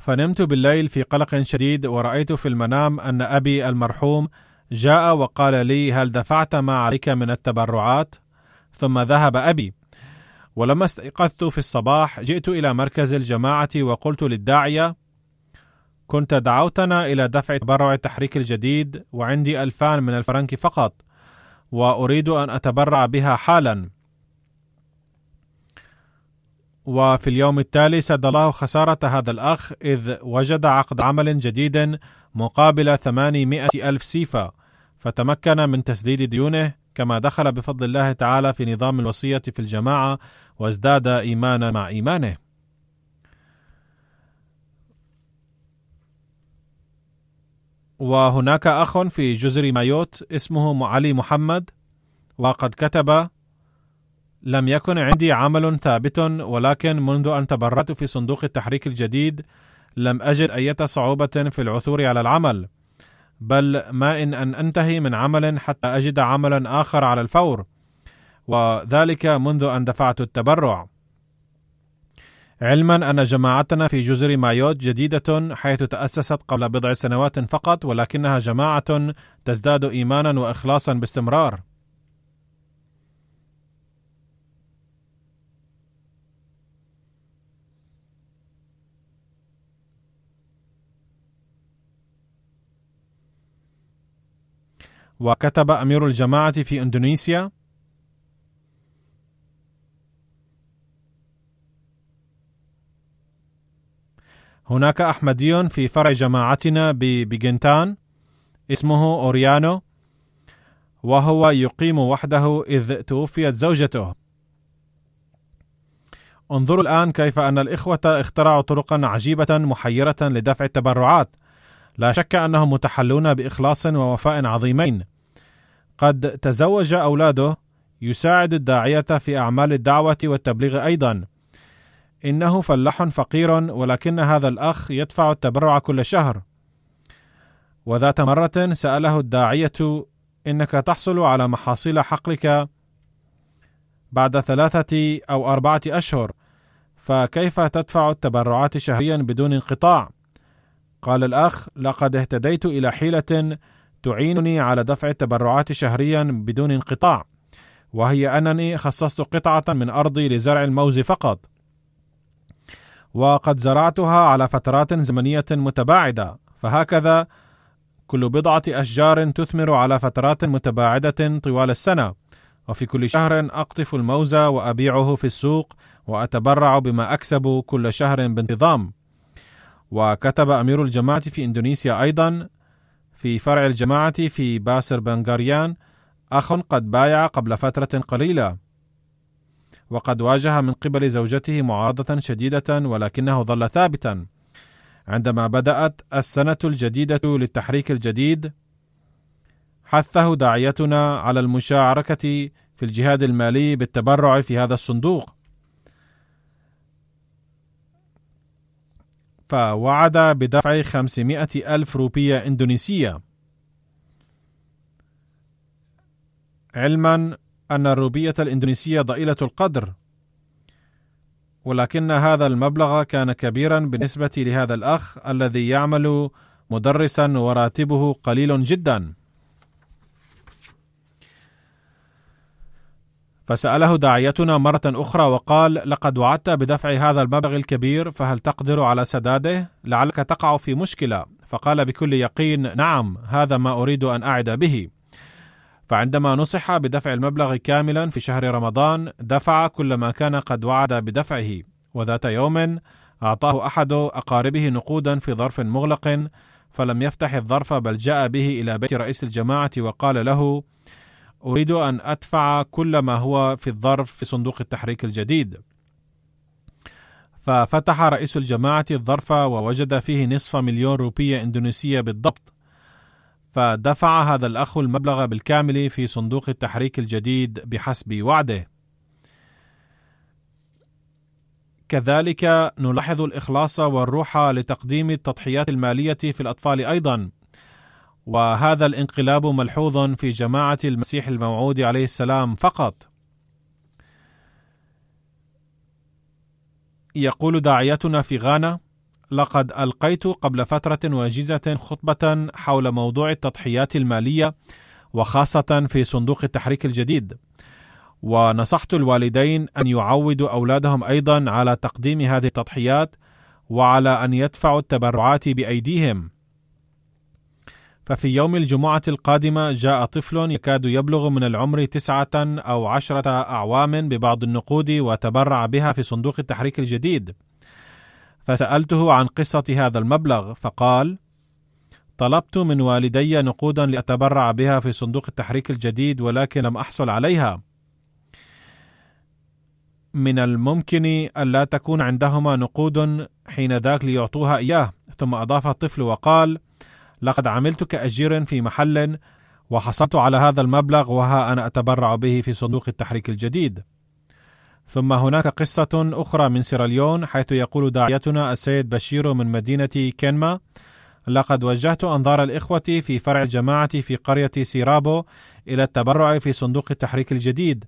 فنمت بالليل في قلق شديد ورأيت في المنام أن أبي المرحوم جاء وقال لي هل دفعت ما عليك من التبرعات؟ ثم ذهب أبي ولما استيقظت في الصباح جئت إلى مركز الجماعة وقلت للداعية كنت دعوتنا إلى دفع تبرع التحريك الجديد وعندي ألفان من الفرنك فقط وأريد أن أتبرع بها حالا وفي اليوم التالي سد الله خسارة هذا الأخ إذ وجد عقد عمل جديد مقابل 800 ألف سيفا فتمكن من تسديد ديونه كما دخل بفضل الله تعالى في نظام الوصية في الجماعة وازداد إيمانا مع إيمانه. وهناك أخ في جزر مايوت اسمه علي محمد وقد كتب لم يكن عندي عمل ثابت ولكن منذ أن تبرعت في صندوق التحريك الجديد لم أجد أي صعوبة في العثور على العمل. بل ما إن أن أنتهي من عمل حتى أجد عملا آخر على الفور وذلك منذ أن دفعت التبرع. علما أن جماعتنا في جزر مايوت جديدة حيث تأسست قبل بضع سنوات فقط ولكنها جماعة تزداد إيمانا وإخلاصا باستمرار. وكتب أمير الجماعة في إندونيسيا. هناك أحمدي في فرع جماعتنا ببيجنتان اسمه أوريانو وهو يقيم وحده إذ توفيت زوجته. انظروا الآن كيف أن الإخوة اخترعوا طرقا عجيبة محيرة لدفع التبرعات. لا شك أنهم متحلون بإخلاص ووفاء عظيمين. قد تزوج أولاده يساعد الداعية في أعمال الدعوة والتبليغ أيضا. إنه فلاح فقير ولكن هذا الأخ يدفع التبرع كل شهر. وذات مرة سأله الداعية إنك تحصل على محاصيل حقلك بعد ثلاثة أو أربعة أشهر فكيف تدفع التبرعات شهريا بدون انقطاع؟ قال الأخ لقد اهتديت إلى حيلة تعينني على دفع التبرعات شهريا بدون انقطاع وهي أنني خصصت قطعة من أرضي لزرع الموز فقط وقد زرعتها على فترات زمنية متباعدة فهكذا كل بضعة أشجار تثمر على فترات متباعدة طوال السنة وفي كل شهر أقطف الموز وأبيعه في السوق وأتبرع بما أكسب كل شهر بانتظام. وكتب أمير الجماعة في إندونيسيا أيضا في فرع الجماعة في باسر بنغاريان أخ قد بايع قبل فترة قليلة. وقد واجه من قبل زوجته معارضة شديدة ولكنه ظل ثابتا. عندما بدأت السنة الجديدة للتحريك الجديد حثه داعيتنا على المشاركة في الجهاد المالي بالتبرع في هذا الصندوق. فوعد بدفع 500 ألف روبية إندونيسية. علما أن الروبية الإندونيسية ضئيلة القدر ولكن هذا المبلغ كان كبيرا بالنسبة لهذا الأخ الذي يعمل مدرسا وراتبه قليل جدا. فسأله داعيتنا مرة أخرى وقال: لقد وعدت بدفع هذا المبلغ الكبير فهل تقدر على سداده؟ لعلك تقع في مشكلة، فقال بكل يقين: نعم، هذا ما أريد أن أعد به. فعندما نصح بدفع المبلغ كاملا في شهر رمضان دفع كل ما كان قد وعد بدفعه وذات يوم أعطاه أحد أقاربه نقودا في ظرف مغلق فلم يفتح الظرف بل جاء به إلى بيت رئيس الجماعة وقال له أريد أن أدفع كل ما هو في الظرف في صندوق التحريك الجديد ففتح رئيس الجماعة الظرف ووجد فيه نصف مليون روبية إندونيسية بالضبط فدفع هذا الأخ المبلغ بالكامل في صندوق التحريك الجديد بحسب وعده. كذلك نلاحظ الإخلاص والروح لتقديم التضحيات المالية في الأطفال أيضا. وهذا الانقلاب ملحوظ في جماعة المسيح الموعود عليه السلام فقط. يقول داعيتنا في غانا: لقد ألقيت قبل فترة وجيزة خطبة حول موضوع التضحيات المالية وخاصة في صندوق التحريك الجديد ونصحت الوالدين أن يعودوا أولادهم أيضا على تقديم هذه التضحيات وعلى أن يدفعوا التبرعات بأيديهم ففي يوم الجمعة القادمة جاء طفل يكاد يبلغ من العمر تسعة أو عشرة أعوام ببعض النقود وتبرع بها في صندوق التحريك الجديد. فسألته عن قصة هذا المبلغ فقال طلبت من والدي نقودا لأتبرع بها في صندوق التحريك الجديد ولكن لم أحصل عليها. من الممكن ألا تكون عندهما نقود حين ذاك ليعطوها إياه. ثم أضاف الطفل وقال لقد عملت كأجير في محل وحصلت على هذا المبلغ وها أنا أتبرع به في صندوق التحريك الجديد. ثم هناك قصة أخرى من سيراليون حيث يقول داعيتنا السيد بشير من مدينة كينما لقد وجهت أنظار الإخوة في فرع الجماعة في قرية سيرابو إلى التبرع في صندوق التحريك الجديد.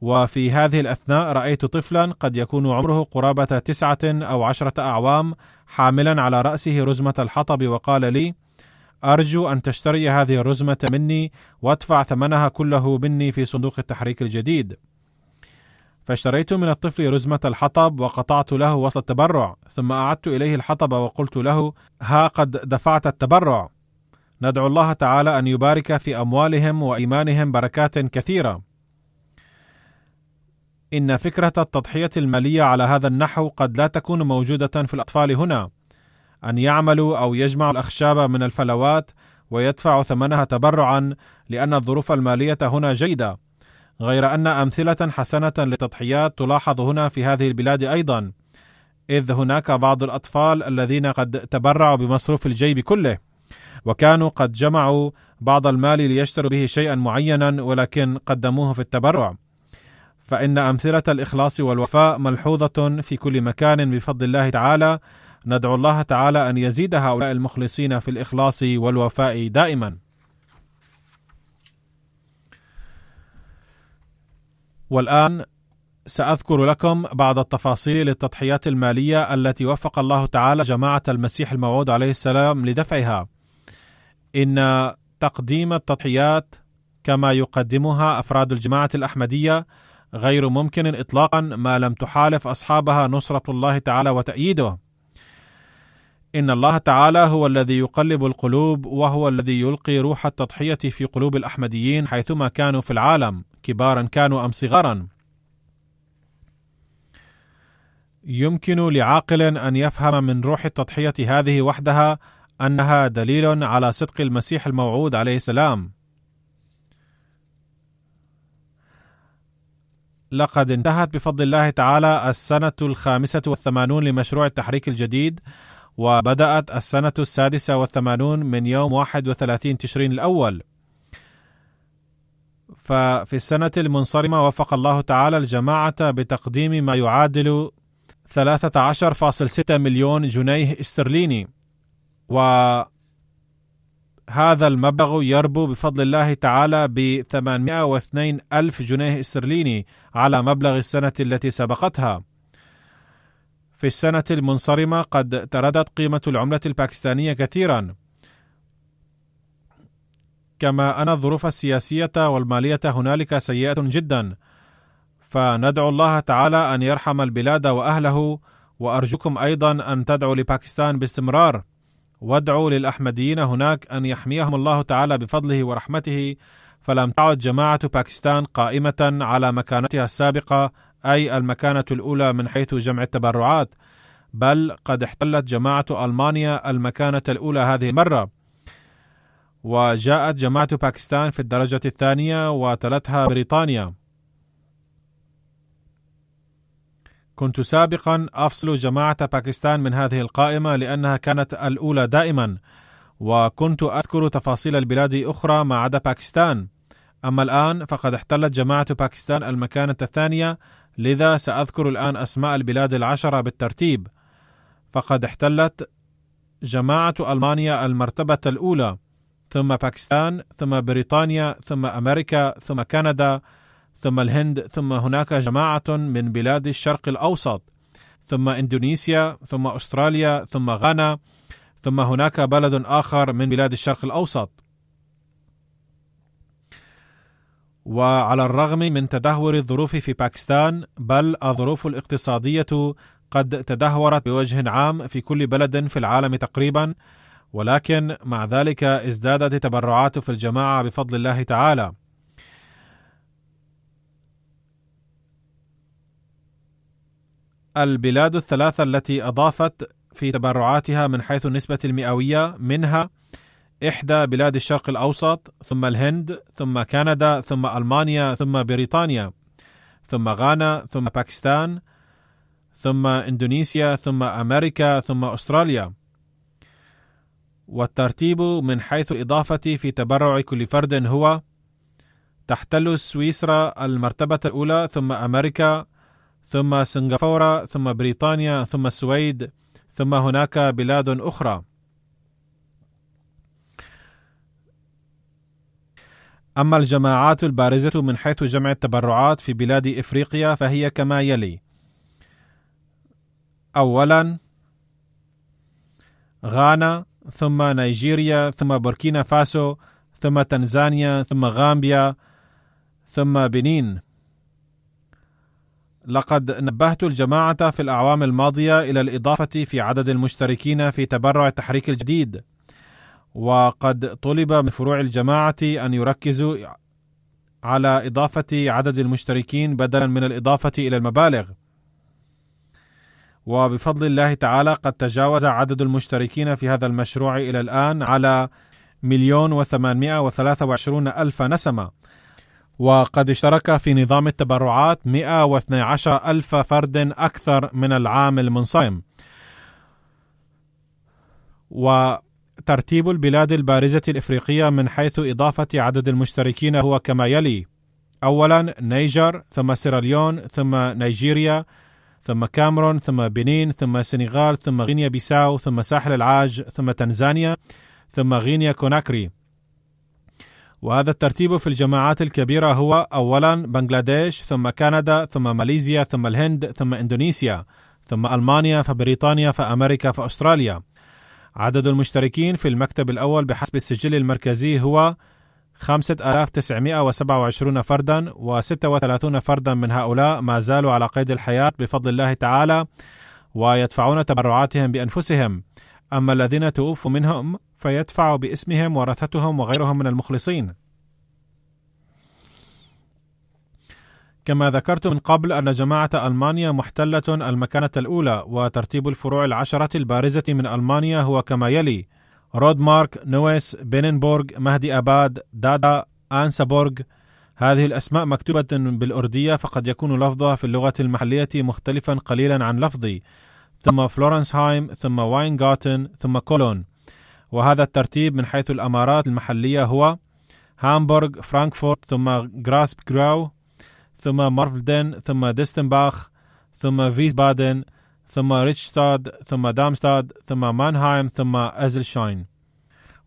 وفي هذه الأثناء رأيت طفلا قد يكون عمره قرابة تسعة أو عشرة أعوام حاملا على رأسه رزمة الحطب وقال لي أرجو أن تشتري هذه الرزمة مني وأدفع ثمنها كله مني في صندوق التحريك الجديد. فاشتريت من الطفل رزمة الحطب وقطعت له وصل التبرع ثم أعدت إليه الحطب وقلت له ها قد دفعت التبرع. ندعو الله تعالى أن يبارك في أموالهم وإيمانهم بركات كثيرة. إن فكرة التضحية المالية على هذا النحو قد لا تكون موجودة في الأطفال هنا. أن يعملوا أو يجمعوا الأخشاب من الفلوات ويدفعوا ثمنها تبرعا لأن الظروف المالية هنا جيدة. غير أن أمثلة حسنة للتضحيات تلاحظ هنا في هذه البلاد أيضا إذ هناك بعض الأطفال الذين قد تبرعوا بمصروف الجيب كله وكانوا قد جمعوا بعض المال ليشتروا به شيئا معينا ولكن قدموه في التبرع. فإن أمثلة الإخلاص والوفاء ملحوظة في كل مكان بفضل الله تعالى ندعو الله تعالى أن يزيد هؤلاء المخلصين في الإخلاص والوفاء دائما والآن سأذكر لكم بعض التفاصيل للتضحيات المالية التي وفق الله تعالى جماعة المسيح الموعود عليه السلام لدفعها. إن تقديم التضحيات كما يقدمها أفراد الجماعة الأحمدية غير ممكن إطلاقا ما لم تحالف أصحابها نصرة الله تعالى وتأييده. إن الله تعالى هو الذي يقلب القلوب وهو الذي يلقي روح التضحية في قلوب الأحمديين حيثما كانوا في العالم كبارا كانوا أم صغارا. يمكن لعاقل أن يفهم من روح التضحية هذه وحدها أنها دليل على صدق المسيح الموعود عليه السلام لقد انتهت بفضل الله تعالى السنة الخامسة والثمانون لمشروع التحريك الجديد وبدأت السنة السادسة والثمانون من يوم 31 تشرين الأول. ففي السنة المنصرمة وفق الله تعالى الجماعة بتقديم ما يعادل 13.6 مليون جنيه استرليني. وهذا المبلغ يربو بفضل الله تعالى ب 802 ألف جنيه استرليني على مبلغ السنة التي سبقتها. في السنة المنصرمة قد تردت قيمة العملة الباكستانية كثيرا. كما أن الظروف السياسية والمالية هنالك سيئة جدا. فندعو الله تعالى أن يرحم البلاد وأهله وأرجوكم أيضا أن تدعوا لباكستان باستمرار. وادعوا للأحمديين هناك أن يحميهم الله تعالى بفضله ورحمته. فلم تعد جماعة باكستان قائمة على مكانتها السابقة أي المكانة الأولى من حيث جمع التبرعات بل قد احتلت جماعة ألمانيا المكانة الأولى هذه المرة. وجاءت جماعة باكستان في الدرجة الثانية وتلتها بريطانيا. كنت سابقا أفصل جماعة باكستان من هذه القائمة لأنها كانت الأولى دائما وكنت أذكر تفاصيل البلاد أخرى ما عدا باكستان. أما الآن فقد احتلت جماعة باكستان المكانة الثانية لذا سأذكر الآن أسماء البلاد العشرة بالترتيب. فقد احتلت جماعة ألمانيا المرتبة الأولى ثم باكستان ثم بريطانيا ثم أمريكا ثم كندا ثم الهند ثم هناك جماعة من بلاد الشرق الأوسط ثم إندونيسيا ثم أستراليا ثم غانا ثم هناك بلد آخر من بلاد الشرق الأوسط. وعلى الرغم من تدهور الظروف في باكستان بل الظروف الاقتصادية قد تدهورت بوجه عام في كل بلد في العالم تقريبا. ولكن مع ذلك ازدادت التبرعات في الجماعة بفضل الله تعالى. البلاد الثلاثة التي أضافت في تبرعاتها من حيث النسبة المئوية منها إحدى بلاد الشرق الأوسط ثم الهند ثم كندا ثم ألمانيا ثم بريطانيا ثم غانا ثم باكستان ثم إندونيسيا ثم أمريكا ثم أستراليا. والترتيب من حيث الإضافة في تبرع كل فرد هو تحتل سويسرا المرتبة الأولى ثم أمريكا ثم سنغافورة ثم بريطانيا ثم السويد ثم هناك بلاد أخرى. أما الجماعات البارزة من حيث جمع التبرعات في بلاد إفريقيا فهي كما يلي. أولا غانا ثم نيجيريا ثم بوركينا فاسو ثم تنزانيا ثم غامبيا ثم بنين. لقد نبهت الجماعة في الأعوام الماضية إلى الإضافة في عدد المشتركين في تبرع التحريك الجديد، وقد طلب من فروع الجماعة أن يركزوا على إضافة عدد المشتركين بدلا من الإضافة إلى المبالغ. وبفضل الله تعالى قد تجاوز عدد المشتركين في هذا المشروع إلى الآن على مليون وثمانمائة وثلاثة وعشرون ألف نسمة وقد اشترك في نظام التبرعات 112 ألف فرد أكثر من العام المنصرم وترتيب البلاد البارزة الإفريقية من حيث إضافة عدد المشتركين هو كما يلي. أولا نيجر ثم سيراليون ثم نيجيريا ثم كامرون ثم بنين ثم سنغال ثم غينيا بيساو ثم ساحل العاج ثم تنزانيا ثم غينيا كوناكري. وهذا الترتيب في الجماعات الكبيرة هو أولا بنغلاديش ثم كندا ثم ماليزيا ثم الهند ثم إندونيسيا ثم ألمانيا فبريطانيا فأمريكا فأستراليا. عدد المشتركين في المكتب الأول بحسب السجل المركزي هو 5927 فردا و36 فردا من هؤلاء ما زالوا على قيد الحياة بفضل الله تعالى ويدفعون تبرعاتهم بأنفسهم. أما الذين توفوا منهم فيدفع باسمهم ورثتهم وغيرهم من المخلصين. كما ذكرت من قبل أن جماعة ألمانيا محتلة المكانة الأولى وترتيب الفروع العشرة البارزة من ألمانيا هو كما يلي رودمارك، نويس، بيننبورغ، مهدي أباد، دادا، آنسبورغ. هذه الأسماء مكتوبة بالأردية فقد يكون لفظها في اللغة المحلية مختلفا قليلا عن لفظي. ثم فلورنسهايم ثم فاينغارتن ثم كولون. وهذا الترتيب من حيث الأمارات المحلية هو هامبورغ فرانكفورت ثم غروس غيراو ثم مارفلدن ثم ديتسنباخ ثم فيسبادن ثم ريدشتات ثم دارمشتات ثم مانهايم ثم أزلشاين.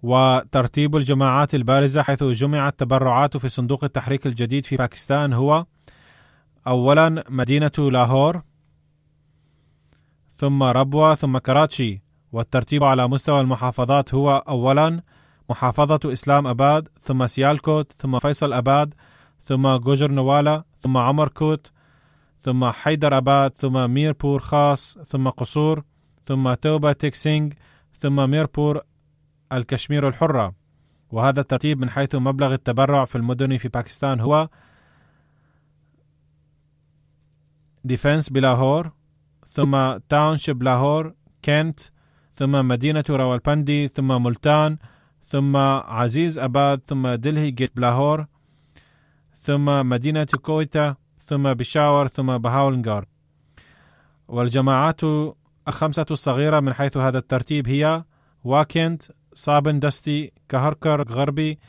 وترتيب الجماعات البارزة حيث جمعت التبرعات في صندوق التحريك الجديد في باكستان هو أولا مدينة لاهور ثم ربوة ثم كراتشي. والترتيب على مستوى المحافظات هو أولا محافظة إسلام أباد ثم سيالكوت ثم فيصل أباد ثم جوجرانوالا ثم عمركوت ثم حيدر أباد ثم ميربور خاص ثم قصور ثم توبه تيك سينغ ثم ميربور الكشمير الحرة. وهذا الترتيب من حيث مبلغ التبرع في المدن في باكستان هو ديفنس بلاهور ثم تاونشيب لاهور كنت ثم مدينة راولبندي ثم ملتان ثم عزيز أباد ثم دلهي جيت بلاهور. ثم مدينة كويتا ثم بشاور ثم بهاولنغار. والجماعات الخمسة الصغيرة من حيث هذا الترتيب هي واكنت صابن دستي كهركر غربي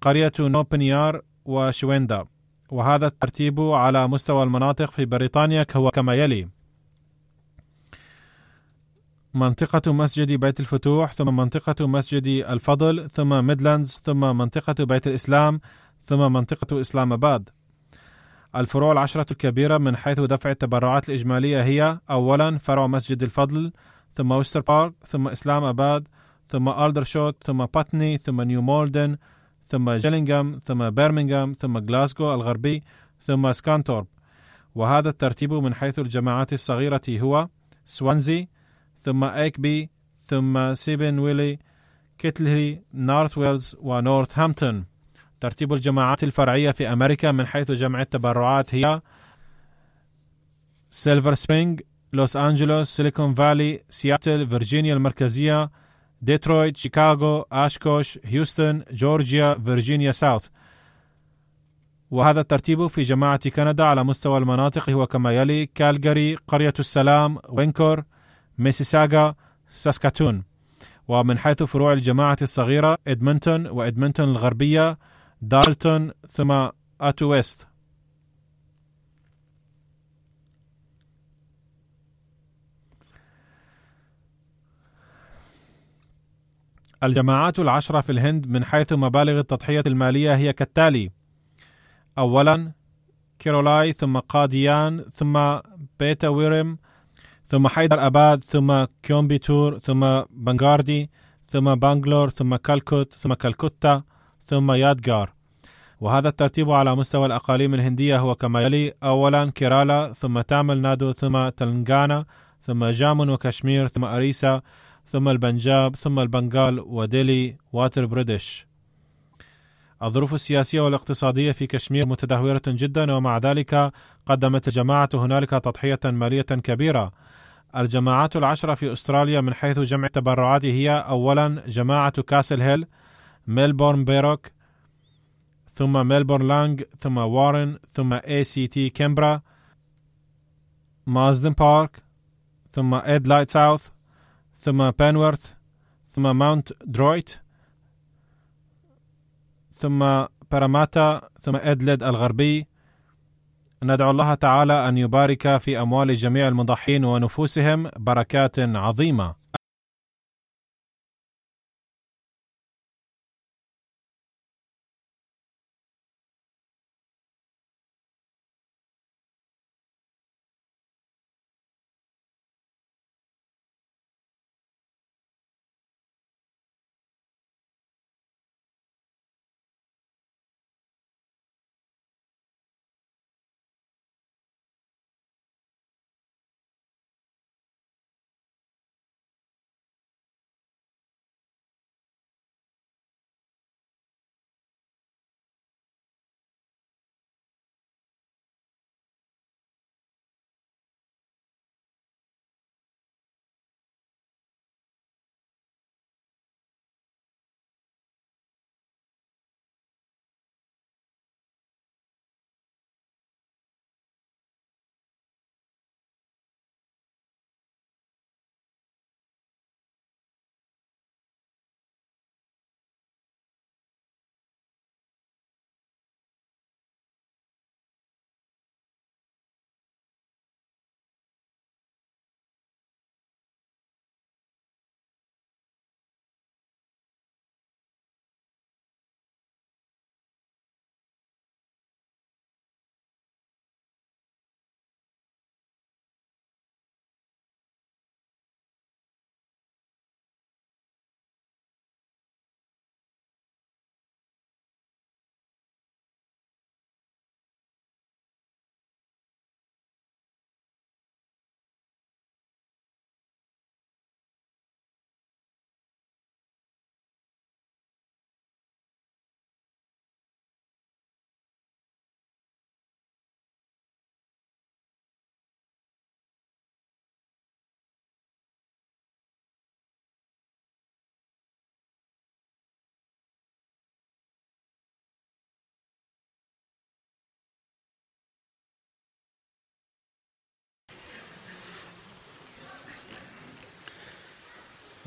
قرية نوبنيار وشويندا. وهذا الترتيب على مستوى المناطق في بريطانيا هو كما يلي. منطقة مسجد بيت الفتوح ثم منطقة مسجد الفضل ثم ميدلاندز ثم منطقة بيت الإسلام ثم منطقة إسلام آباد. الفروع العشرة الكبيرة من حيث دفع التبرعات الإجمالية هي أولا فرع مسجد الفضل ثم ووستر بارك ثم إسلام أباد ثم ألدرشوت ثم باتني ثم نيو مولدن ثم جيلينغهام ثم برمنغهام ثم غلاسكو الغربي ثم سكانتورب. وهذا الترتيب من حيث الجماعات الصغيرة هو سوانزي ثم أيكبي ثم سيبن ويلي كيتلهي نورث ويلز ونورث هامبتون ترتيب الجماعات الفرعية في أمريكا من حيث جمع التبرعات هي سيلفر سبرينغ لوس أنجلوس سيليكون فالي سياتل فيرجينيا المركزية ديترويت شيكاغو أشكوش هيوستن جورجيا فيرجينيا ساوث وهذا الترتيب في جماعة كندا على مستوى المناطق هو كما يلي كالجاري قرية السلام وينكور ميسيساغا ساسكاتون. ومن حيث فروع الجماعة الصغيرة إدمنتون وإدمنتون الغربية دالتون ثم أتو ويست الجماعات العشرة في الهند من حيث مبالغ التضحية المالية هي كالتالي: أولاً كيرولاي ثم قاديان ثم بيتا ويرم ثم حيدر أباد ثم كيومبيتور ثم بنغاردي ثم بانغلور ثم كالكوت ثم كالكوتا. ثم يادغار وهذا الترتيب على مستوى الأقاليم الهندية هو كما يلي أولا كيرالا ثم تامل نادو ثم تلنغانا ثم جامون وكشمير ثم أريسا ثم البنجاب ثم البنغال ودلهي وأتر برديش. الظروف السياسية والاقتصادية في كشمير متدهورة جدا ومع ذلك قدمت الجماعة هنالك تضحية مالية كبيرة. الجماعات العشرة في أستراليا من حيث جمع التبرعات هي أولا جماعة كاسل هيل ميلبورن بيروك ثم ميلبورن لانج ثم وارن ثم اي سي تي كانبرا مازدن بارك ثم أديلايد ساوث ثم بنريث ثم ماونت درويت ثم باراماتا ثم أديلايد الغربي ندعو الله تعالى أن يبارك في أموال جميع المضحين ونفوسهم بركات عظيمة.